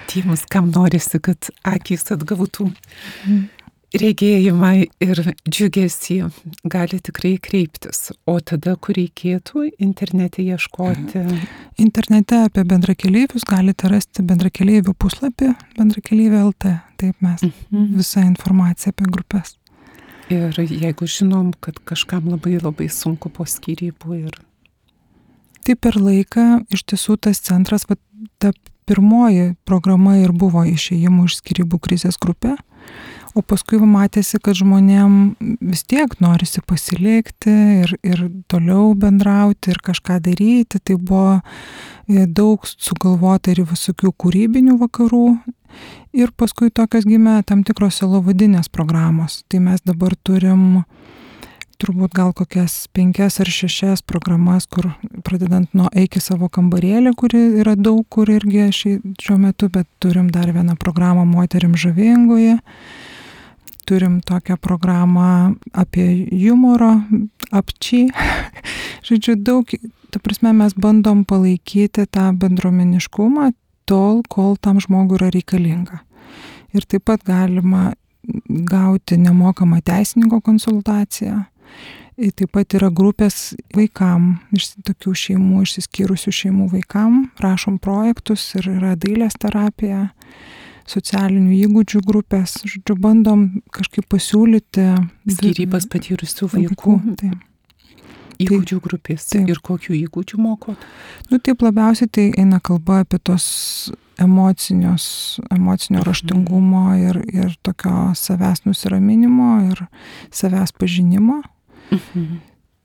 Tiems, kam norisi, kad akis atgautų. Mm regėjimą ir džiugesį gali tikrai kreiptis. O tada, kur reikėtų internete ieškoti? Internete apie bendrakeleivius galite rasti bendrakeleivių puslapį bendrakeleivių LT. Taip mes mhm. visą informaciją apie grupės. Ir jeigu žinom, kad kažkam labai labai sunku po skirybų ir... Tai per laiką iš tiesų tas centras, va, ta pirmoji programa ir buvo išėjimų iš skirybų krizės grupė. O paskui matėsi, kad žmonėm vis tiek norisi pasilikti ir, ir toliau bendrauti ir kažką daryti. Tai buvo e, daug sugalvota ir visokių kūrybinių vakarų. Ir paskui tokios gimė tam tikros selovadinės programos. Tai mes dabar turim turbūt gal kokias penkias ar šešias programas, kur pradedant nuo eiki savo kambarėlį, kuri yra daug kur irgi šiuo metu, bet turim dar vieną programą moterim žavingoje turim tokią programą apie humoro, apčiai. (laughs) Žodžiu, daug, ta prasme, mes bandom palaikyti tą bendruomeniškumą tol, kol tam žmogui yra reikalinga. Ir taip pat galima gauti nemokamą teisininko konsultaciją. Ir taip pat yra grupės vaikam, iš tokių šeimų, išsiskyrusių šeimų vaikam, rašom projektus ir yra dailės terapija socialinių įgūdžių grupės, žodžiu, bandom kažkaip pasiūlyti. Skirybas patyrusių vaikų. vaikų tai. Įgūdžių grupės. Taip. Ir kokių įgūdžių mokot? Nu, taip labiausiai tai eina kalba apie tos emocinios, emocinio mhm. raštingumo ir, ir tokio savęs nusiraminimo ir savęs pažinimo. Mhm.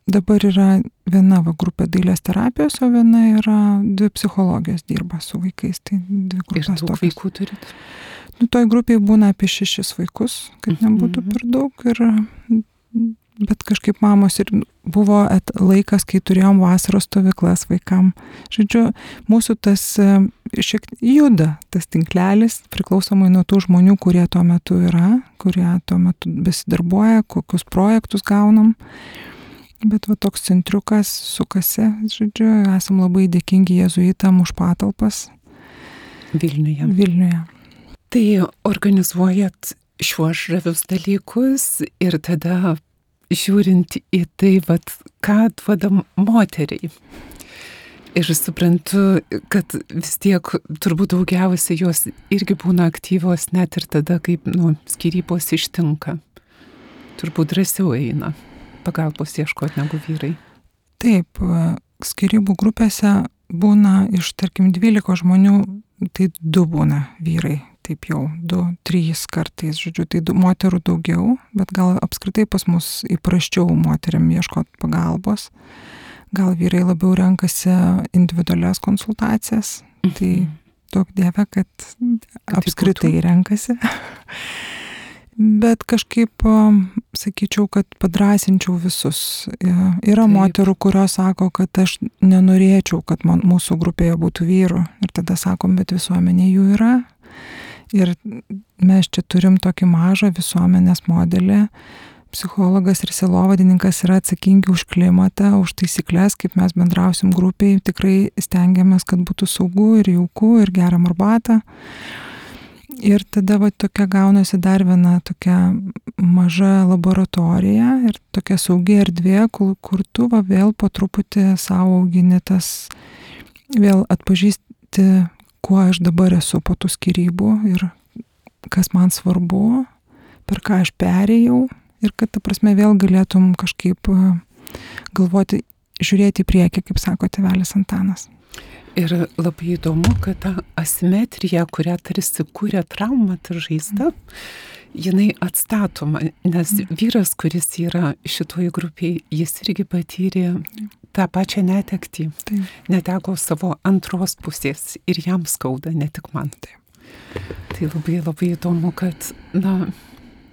Dabar yra viena va, grupė dailės terapijos, o viena yra dvi psichologijos dirba su vaikais. Tai dvi grupės. Ir daug vaikų turit? Nu, toj grupėje būna apie šešis vaikus, kad mhm. nebūtų per daug. Ir, bet kažkaip mamos ir buvo et, laikas, kai turėjom vasaros stovyklas vaikam. Žodžiu, mūsų tas e, šiek tiek juda, tas tinklelis, priklausomai nuo tų žmonių, kurie tuo metu yra, kurie tuo metu besidarbuoja, kokius projektus gaunam. Bet va toks centriukas sukasi, žodžiu, esam labai dėkingi jėzuitam už patalpas. Vilniuje. Vilniuje. Tai organizuojat šiuos žavius dalykus ir tada žiūrint į tai, vat, ką duoda moteriai. Ir suprantu, kad vis tiek turbūt daugiausiai jos irgi būna aktyvos net ir tada, kaip nu, skirybos ištinka. Turbūt drąsiau eina pagalbos ieškoti negu vyrai? Taip, skirybų grupėse būna iš, tarkim, 12 žmonių, tai du būna vyrai, taip jau, du, trys kartais, žodžiu, tai du, moterų daugiau, bet gal apskritai pas mus įprasčiau moteriam ieškoti pagalbos. Gal vyrai labiau renkasi individualias konsultacijas, tai mhm. daug dieve, kad, kad apskritai renkasi. (laughs) Bet kažkaip sakyčiau, kad padrasinčiau visus. Yra Taip. moterų, kurios sako, kad aš nenorėčiau, kad man, mūsų grupėje būtų vyrų. Ir tada sakom, bet visuomenė jų yra. Ir mes čia turim tokį mažą visuomenės modelį. Psichologas ir silovadininkas yra atsakingi už klimatą, už taisyklės, kaip mes bendrausim grupiai. Tikrai stengiamės, kad būtų saugu ir jauku ir geriam arbatą. Ir tada va tokia gaunasi dar viena tokia maža laboratorija ir tokia saugi erdvė, kur, kur tu va vėl po truputį savo augini tas, vėl atpažįsti, kuo aš dabar esu po tų skirybų ir kas man svarbu, per ką aš perėjau. Ir kad, ta prasme, vėl galėtum kažkaip galvoti, žiūrėti į priekį, kaip sako tėvelis Antanas. Ir labai įdomu, kad ta asimetrija, kurią tarsi kūrė trauma, ta žaizda, jinai atstatoma, nes vyras, kuris yra šitoj grupiai, jis irgi patyrė tą pačią netektį. Taip. Neteko savo antros pusės ir jam skauda, ne tik man. Taip. Tai labai labai įdomu, kad, na,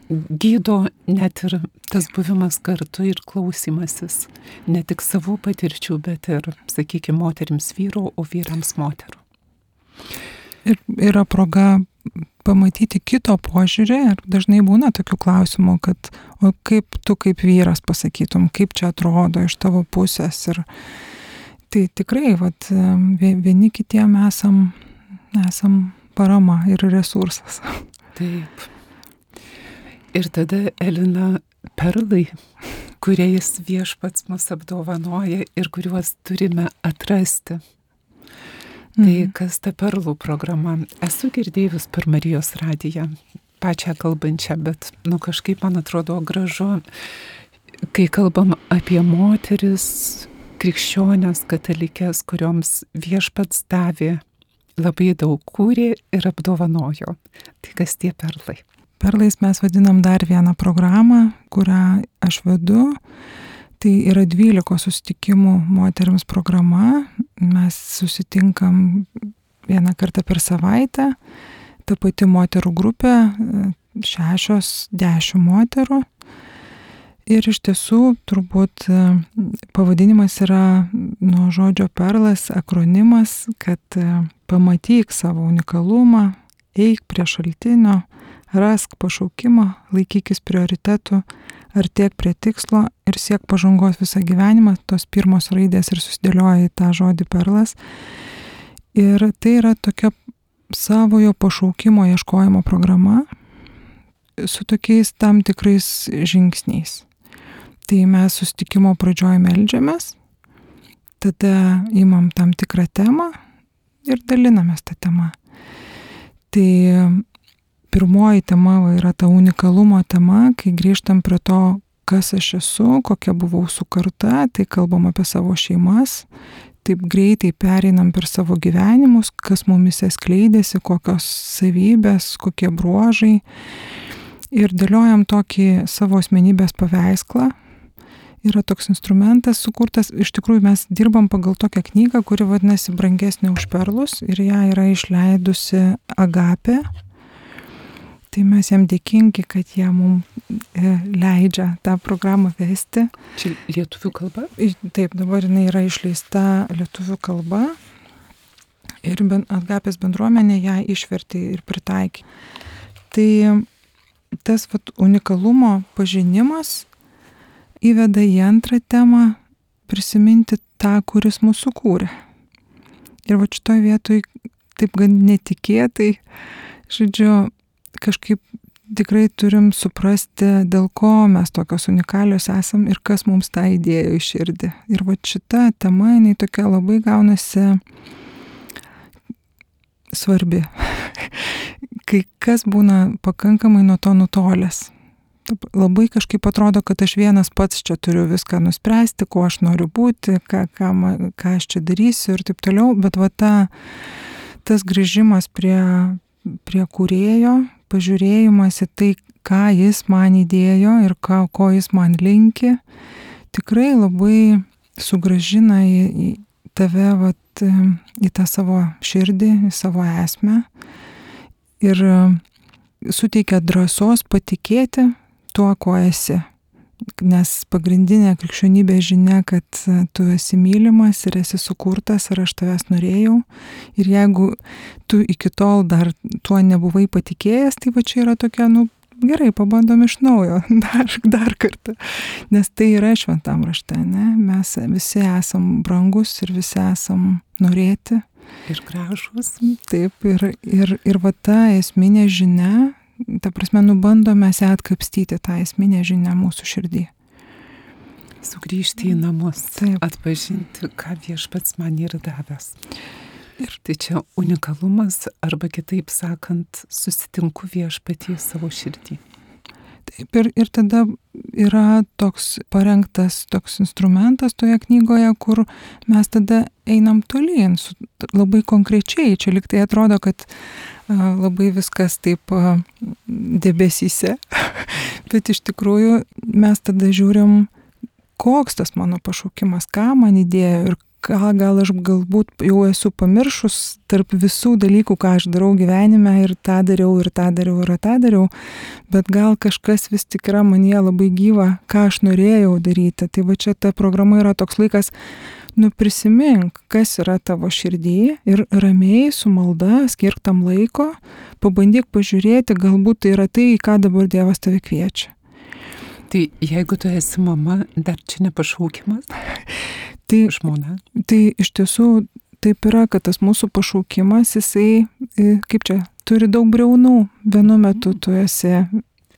gydo net ir tas buvimas kartu ir klausimasis, ne tik savų patirčių, bet ir, sakykime, moteriams vyrų, o vyrams moterų. Ir yra proga pamatyti kito požiūrį ir dažnai būna tokių klausimų, kad o kaip tu kaip vyras pasakytum, kaip čia atrodo iš tavo pusės. Ir tai tikrai, vat, vieni kitiem esam, esam parama ir resursas. Taip. Ir tada Elina perlai, kuriais viešpats mus apdovanoja ir kuriuos turime atrasti. Tai mhm. kas ta perlų programa? Esu girdėjus per Marijos radiją, pačią kalbančią, bet, nu, kažkaip man atrodo gražu, kai kalbam apie moteris, krikščionės, katalikės, kurioms viešpats davė labai daug kūrė ir apdovanojo. Tai kas tie perlai? Perlais mes vadinam dar vieną programą, kurią aš vedu. Tai yra 12 susitikimų moteriams programa. Mes susitinkam vieną kartą per savaitę. Ta pati moterų grupė, šešios, dešimt moterų. Ir iš tiesų turbūt pavadinimas yra nuo žodžio perlas akronimas, kad pamatyk savo unikalumą, eik prie šaltinio, rask pašaukimą, laikykis prioritetų, artėk prie tikslo ir siek pažangos visą gyvenimą, tos pirmos raidės ir susidėlioja į tą žodį perlas. Ir tai yra tokia savojo pašaukimo ieškojimo programa su tokiais tam tikrais žingsniais. Tai mes sustikimo pradžioj melžiamės, tada imam tam tikrą temą ir dalinamės tą temą. Tai pirmoji tema va, yra ta unikalumo tema, kai grįžtam prie to, kas aš esu, kokia buvau sukarta, tai kalbam apie savo šeimas, taip greitai pereinam per savo gyvenimus, kas mumise skleidėsi, kokios savybės, kokie bruožai. Ir dėliojam tokį savo asmenybės paveisklą. Yra toks instrumentas sukurtas, iš tikrųjų mes dirbam pagal tokią knygą, kuri vadinasi Brangesnė už perlus ir ją yra išleidusi Agapė, Tai mes jam dėkingi, kad jie mums e, leidžia tą programą vesti. Čia lietuvių kalba? Taip, dabar jinai yra išleista lietuvių kalba ir atgapės bendruomenė ją išvertė ir pritaikė. Tai tas vat, unikalumo pažinimas įveda į antrą temą prisiminti tą, kuris mūsų kūrė. Ir va šitoje vietoje taip gan netikėtai, žodžiu, kažkaip tikrai turim suprasti, dėl ko mes tokios unikalios esam ir kas mums tą įdėjo į širdį. Ir va šita tema, jinai tokia labai gaunasi svarbi. (laughs) Kai kas būna pakankamai nuo to nutolęs. Labai kažkaip atrodo, kad aš vienas pats čia turiu viską nuspręsti, kuo aš noriu būti, ką, ką, ką aš čia darysiu ir taip toliau, bet va ta, tas grįžimas prie, prie kūrėjo, pažiūrėjimas į tai, ką jis man įdėjo ir ką, ko jis man linki, tikrai labai sugražina į, į tave, vat, į tą savo širdį, į savo esmę ir suteikia drąsos patikėti tuo, kuo esi nes pagrindinė krikščionybė žinia, kad e, tu esi mylimas ir esi sukurtas ir aš tavęs norėjau. Ir jeigu tu iki tol dar tuo nebuvai patikėjęs, tai va čia yra tokia, nu, gerai, pabandom iš naujo, (laughs) dar, dar kartą. Nes tai yra šventam rašte, ne? Mes visi esam brangus ir visi esam norėti. Ir gražus. Taip, ir, ir, ir va ta esminė žinia, ta prasme, nubandome ją atkapstyti tą esminę žinią mūsų širdį. Sugrįžti į namus, Taip. atpažinti, ką viešpats man yra davęs. Ir tai čia unikalumas, arba kitaip sakant, susitinku viešpatį savo širdį. Taip, ir, ir tada yra toks parengtas toks instrumentas toje knygoje, kur mes tada einam tolyn, su, labai konkrečiai. Čia liktai atrodo, kad labai viskas taip debesyse, (laughs) bet iš tikrųjų mes tada žiūrim, koks tas mano pašaukimas, ką man įdėjo ir ką gal aš galbūt jau esu pamiršus tarp visų dalykų, ką aš darau gyvenime ir tą dariau, ir tą dariau, ir tą dariau, bet gal kažkas vis tik yra manie labai gyva, ką aš norėjau daryti. Tai va čia ta programa yra toks laikas nu prisimink, kas yra tavo širdį ir ramiai su malda skirk tam laiko, pabandyk pažiūrėti, galbūt tai yra tai, ką dabar Dievas tave kviečia. Tai jeigu tu esi mama, dar čia nepašaukimas? (laughs) Tai, žmona. Tai iš tiesų taip yra, kad tas mūsų pašaukimas, jisai, kaip čia, turi daug breunų. Vienu metu tu esi,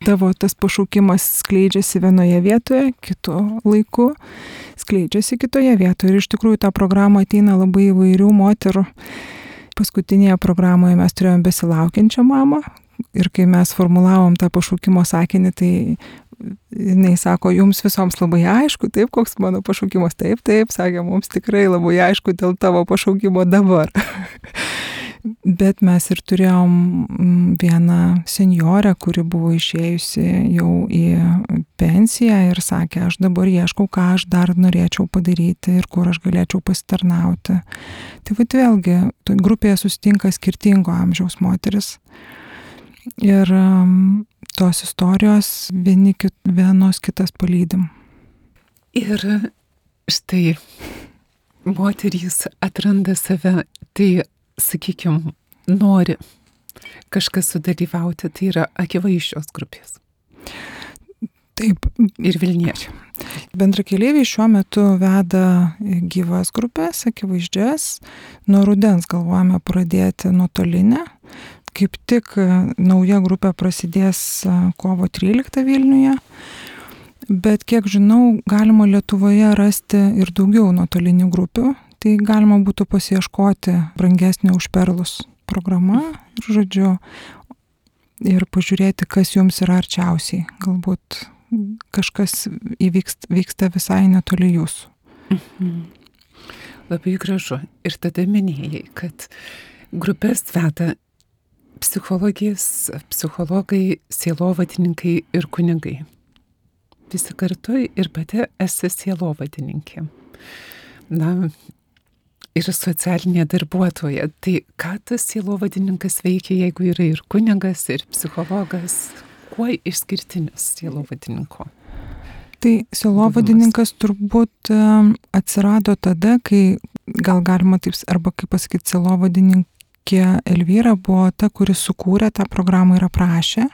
tavo tas pašaukimas skleidžiasi vienoje vietoje, kitu laiku skleidžiasi kitoje vietoje. Ir iš tikrųjų tą programą ateina labai įvairių moterų. Paskutinėje programoje mes turėjome besilaukiančią mamą. Ir kai mes formulavom tą pašaukimo sakinį, tai jinai sako, jums visoms labai aišku, taip, koks mano pašaukimas, taip, taip, sakė, mums tikrai labai aišku dėl tavo pašaukimo dabar. (laughs) Bet mes ir turėjom mm, vieną senjorę, kuri buvo išėjusi jau į pensiją ir sakė, aš dabar ieškau, ką aš dar norėčiau padaryti ir kur aš galėčiau pasitarnauti. Tai vad vėlgi, grupėje susitinka skirtingo amžiaus moteris. Ir um, tos istorijos vieni kit, vienos kitas palydim. Ir štai moterys atranda save, tai, sakykime, nori kažkas sudalyvauti, tai yra akivaizdžios grupės. Taip. Ir Vilniečiai. Bendrakeliaiviai šiuo metu veda gyvas grupės, akivaizdžias. Nuo rudens galvojame pradėti nuotolinę kaip tik e, nauja grupė prasidės e, kovo 13 Vilniuje. Bet kiek žinau, galima Lietuvoje rasti ir daugiau nuotolinių grupių. Tai galima būtų pasieškoti brangesnė už perlus programa ir žodžiu ir pažiūrėti, kas jums yra arčiausiai. Galbūt kažkas įvyksta, vyksta visai netoli jūsų. Mhm. Labai gražu. Ir tada minėjai, kad grupės veda psichologijas, psichologai, sielovadininkai ir kunigai. Visi kartu ir pati esi sielovadininkė. Na, ir socialinė darbuotoja. Tai ką tas sielovadininkas veikia, jeigu yra ir kunigas, ir psichologas? Kuo išskirtinis sielovadininko? Tai sielovadininkas turbūt atsirado tada, kai gal galima taip, arba kaip pasakyti, sielovadininkas tokia Elvyra buvo ta, kuris sukūrė tą programą ir aprašė.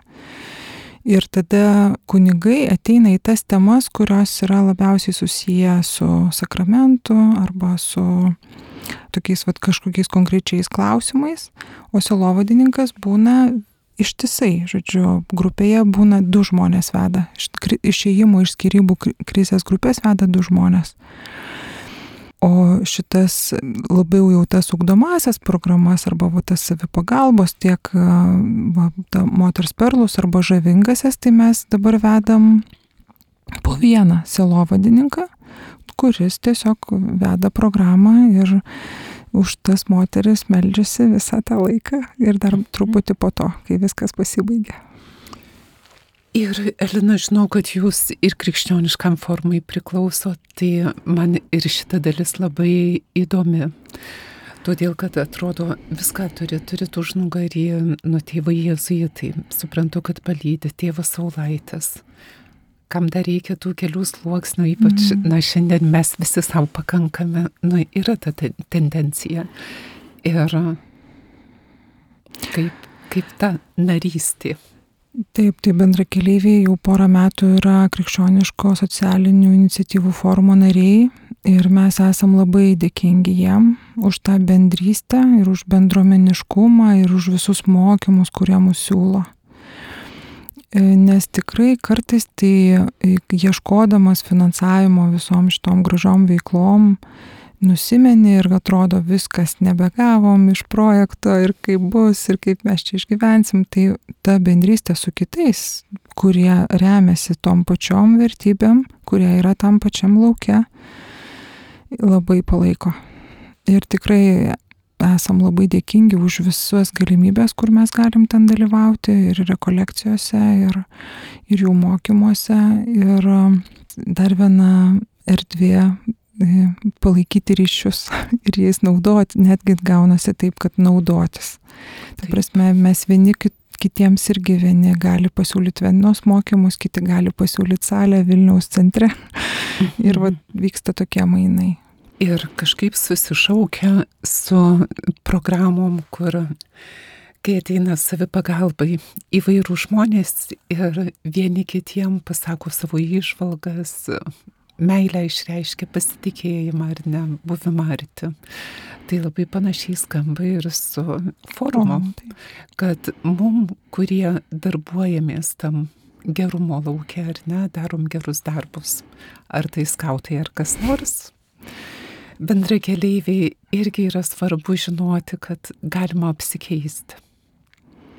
Ir tada kunigai ateina į tas temas, kurios yra labiausiai susiję su sakramentu arba su tokiais vat, kažkokiais konkrečiais klausimais, o selovadininkas būna ištisai, žodžiu, grupėje būna du žmonės veda. Iš išėjimo iš skirybų krizės grupės veda du žmonės. O šitas labiau jau tas ugdomasias programas arba va, tas savipagalbos, tiek va, moters perlus arba žavingasias, tai mes dabar vedam po vieną selovadininką, kuris tiesiog veda programą ir už tas moteris meldžiasi visą tą laiką ir dar truputį po to, kai viskas pasibaigia. Ir Elina, žinau, kad jūs ir krikščioniškam formai priklauso, tai man ir šita dalis labai įdomi. Todėl, kad atrodo, viską turi, turi užnugarį nuo tėvai jėzuitai. Suprantu, kad palydė tėvas Saulaitis. Kam dar reikia tų kelių sluoksnių, ypač, mm. na, šiandien mes visi savo pakankame, nu, yra ta tendencija. Ir kaip, kaip ta narystė Taip, tai bendra keliaiviai jau porą metų yra krikščioniško socialinių iniciatyvų forumo nariai ir mes esam labai dėkingi jiem už tą bendrystę ir už bendromeniškumą ir už visus mokymus, kurie mus siūlo. E, nes tikrai kartais tai e, ieškodamas finansavimo visom šitom gražiom veiklom, nusimeni ir atrodo viskas nebegavom iš projekto ir kaip bus ir kaip mes čia išgyvensim, tai ta bendrystė su kitais, kurie remiasi tom pačiom vertybėm, kurie yra tam pačiam laukia, labai palaiko. Ir tikrai esam labai dėkingi už visas galimybės, kur mes galim ten dalyvauti ir rekolekcijose, ir, ir jų mokymuose. Ir dar viena erdvė palaikyti ryšius (laughs) ir jais naudoti, netgi gaunasi taip, kad naudotis. Tai prasme, mes vieni kitiems irgi vieni gali pasiūlyti vienos mokymus, kiti gali pasiūlyti salę Vilniaus centre ir va, vyksta tokie mainai. ir kažkaip susišaukia su programom, kur kai ateina savipagalbai įvairių žmonės ir vieni kitiem pasako savo išvalgas, meilę išreiškia pasitikėjimą ar ne, buvimą arti. Tai labai panašiai skamba ir su forumu, kad mum, kurie darbuojamės tam gerumo laukia ar ne, darom gerus darbus, ar tai skautai ar kas nors. Bendra keleiviai irgi yra svarbu žinoti, kad galima apsikeisti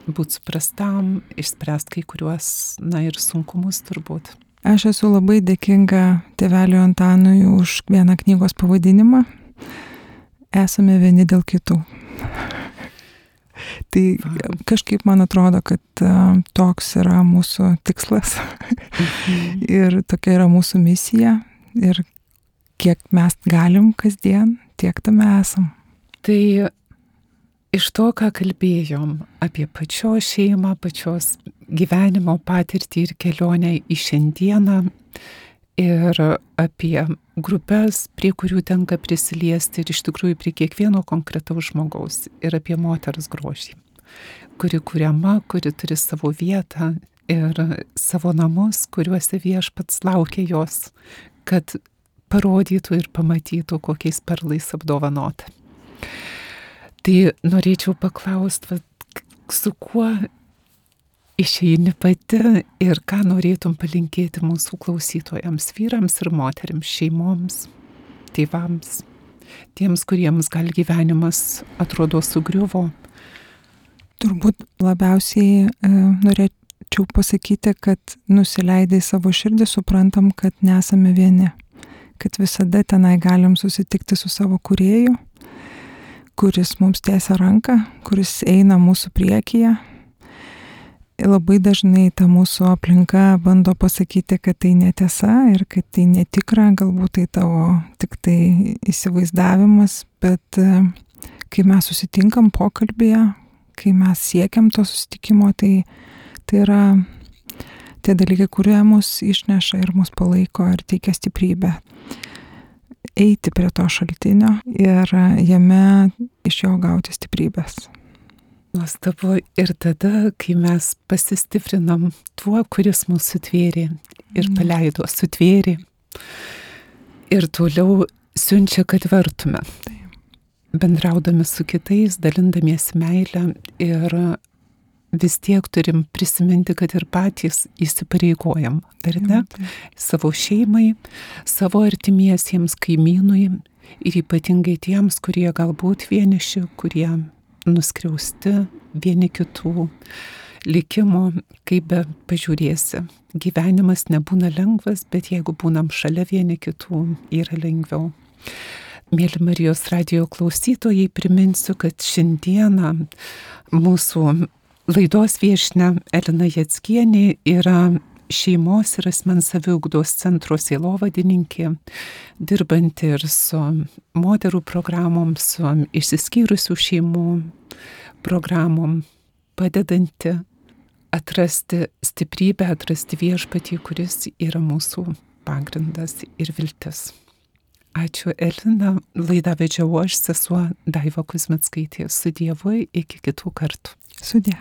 būti suprastam, išspręsti kai kuriuos, na ir sunkumus turbūt. Aš esu labai dėkinga tėveliu Antanui už vieną knygos pavadinimą. Esame vieni dėl kitų. Tai kažkaip man atrodo, kad toks yra mūsų tikslas mhm. ir tokia yra mūsų misija ir kiek mes galim kasdien, tiek tame esam. Tai iš to, ką kalbėjom apie pačios šeimą, pačios gyvenimo patirtį ir kelionę į šiandieną ir apie grupės, prie kurių tenka prisiliesti ir iš tikrųjų prie kiekvieno konkretaus žmogaus ir apie moters grožį, kuri kuriama, kuri turi savo vietą ir savo namus, kuriuose viešpats laukia jos, kad parodytų ir pamatytų, kokiais perlais apdovanota. Tai norėčiau paklausti, su kuo išeini pati ir ką norėtum palinkėti mūsų klausytojams, vyrams ir moteriams, šeimoms, tėvams, tiems, kuriems gal gyvenimas atrodo sugriuvo. Turbūt labiausiai e, norėčiau pasakyti, kad nusileidai savo širdį, suprantam, kad nesame vieni, kad visada tenai galim susitikti su savo kurėju kuris mums tiesia ranką, kuris eina mūsų priekyje. Labai dažnai ta mūsų aplinka bando pasakyti, kad tai netiesa ir kad tai netikra, galbūt tai tavo tik tai įsivaizdavimas, bet e, kai mes susitinkam pokalbėje, kai mes siekiam to susitikimo, tai, tai yra tie dalykai, kurie mus išneša ir mus palaiko ir teikia stiprybę eiti prie to šaltinio ir jame iš jo gauti stiprybės. Nuostabu ir tada, kai mes pasistiprinam tuo, kuris mūsų sutvėrė ir mhm. paleido, sutvėrė ir toliau siunčia, kad vertume. Bendraudami su kitais, dalindamiesi meilę ir vis tiek turim prisiminti, kad ir patys įsipareigojam, ar ne? Savo šeimai, savo artimiesiems kaimynui ir ypatingai tiems, kurie galbūt vieniši, kurie nuskriausti vieni kitų likimo, kaip be pažiūrėsi. Gyvenimas nebūna lengvas, bet jeigu būnam šalia vieni kitų, yra lengviau. Mėly Marijos radio klausytojai, priminsiu, kad šiandieną mūsų Laidos viešne Elina Jatskienė yra šeimos ir asmens saviugdos centro sielovadininkė, dirbanti ir su moterų programom, su išsiskyrusių šeimų programom, padedanti atrasti stiprybę, atrasti viešpatį, kuris yra mūsų pagrindas ir viltis. Ačiū Elina, laidą vedžiau aš, sesuo Daiva Kuzmetskaitė, su Dievu iki kitų kartų. Sudė.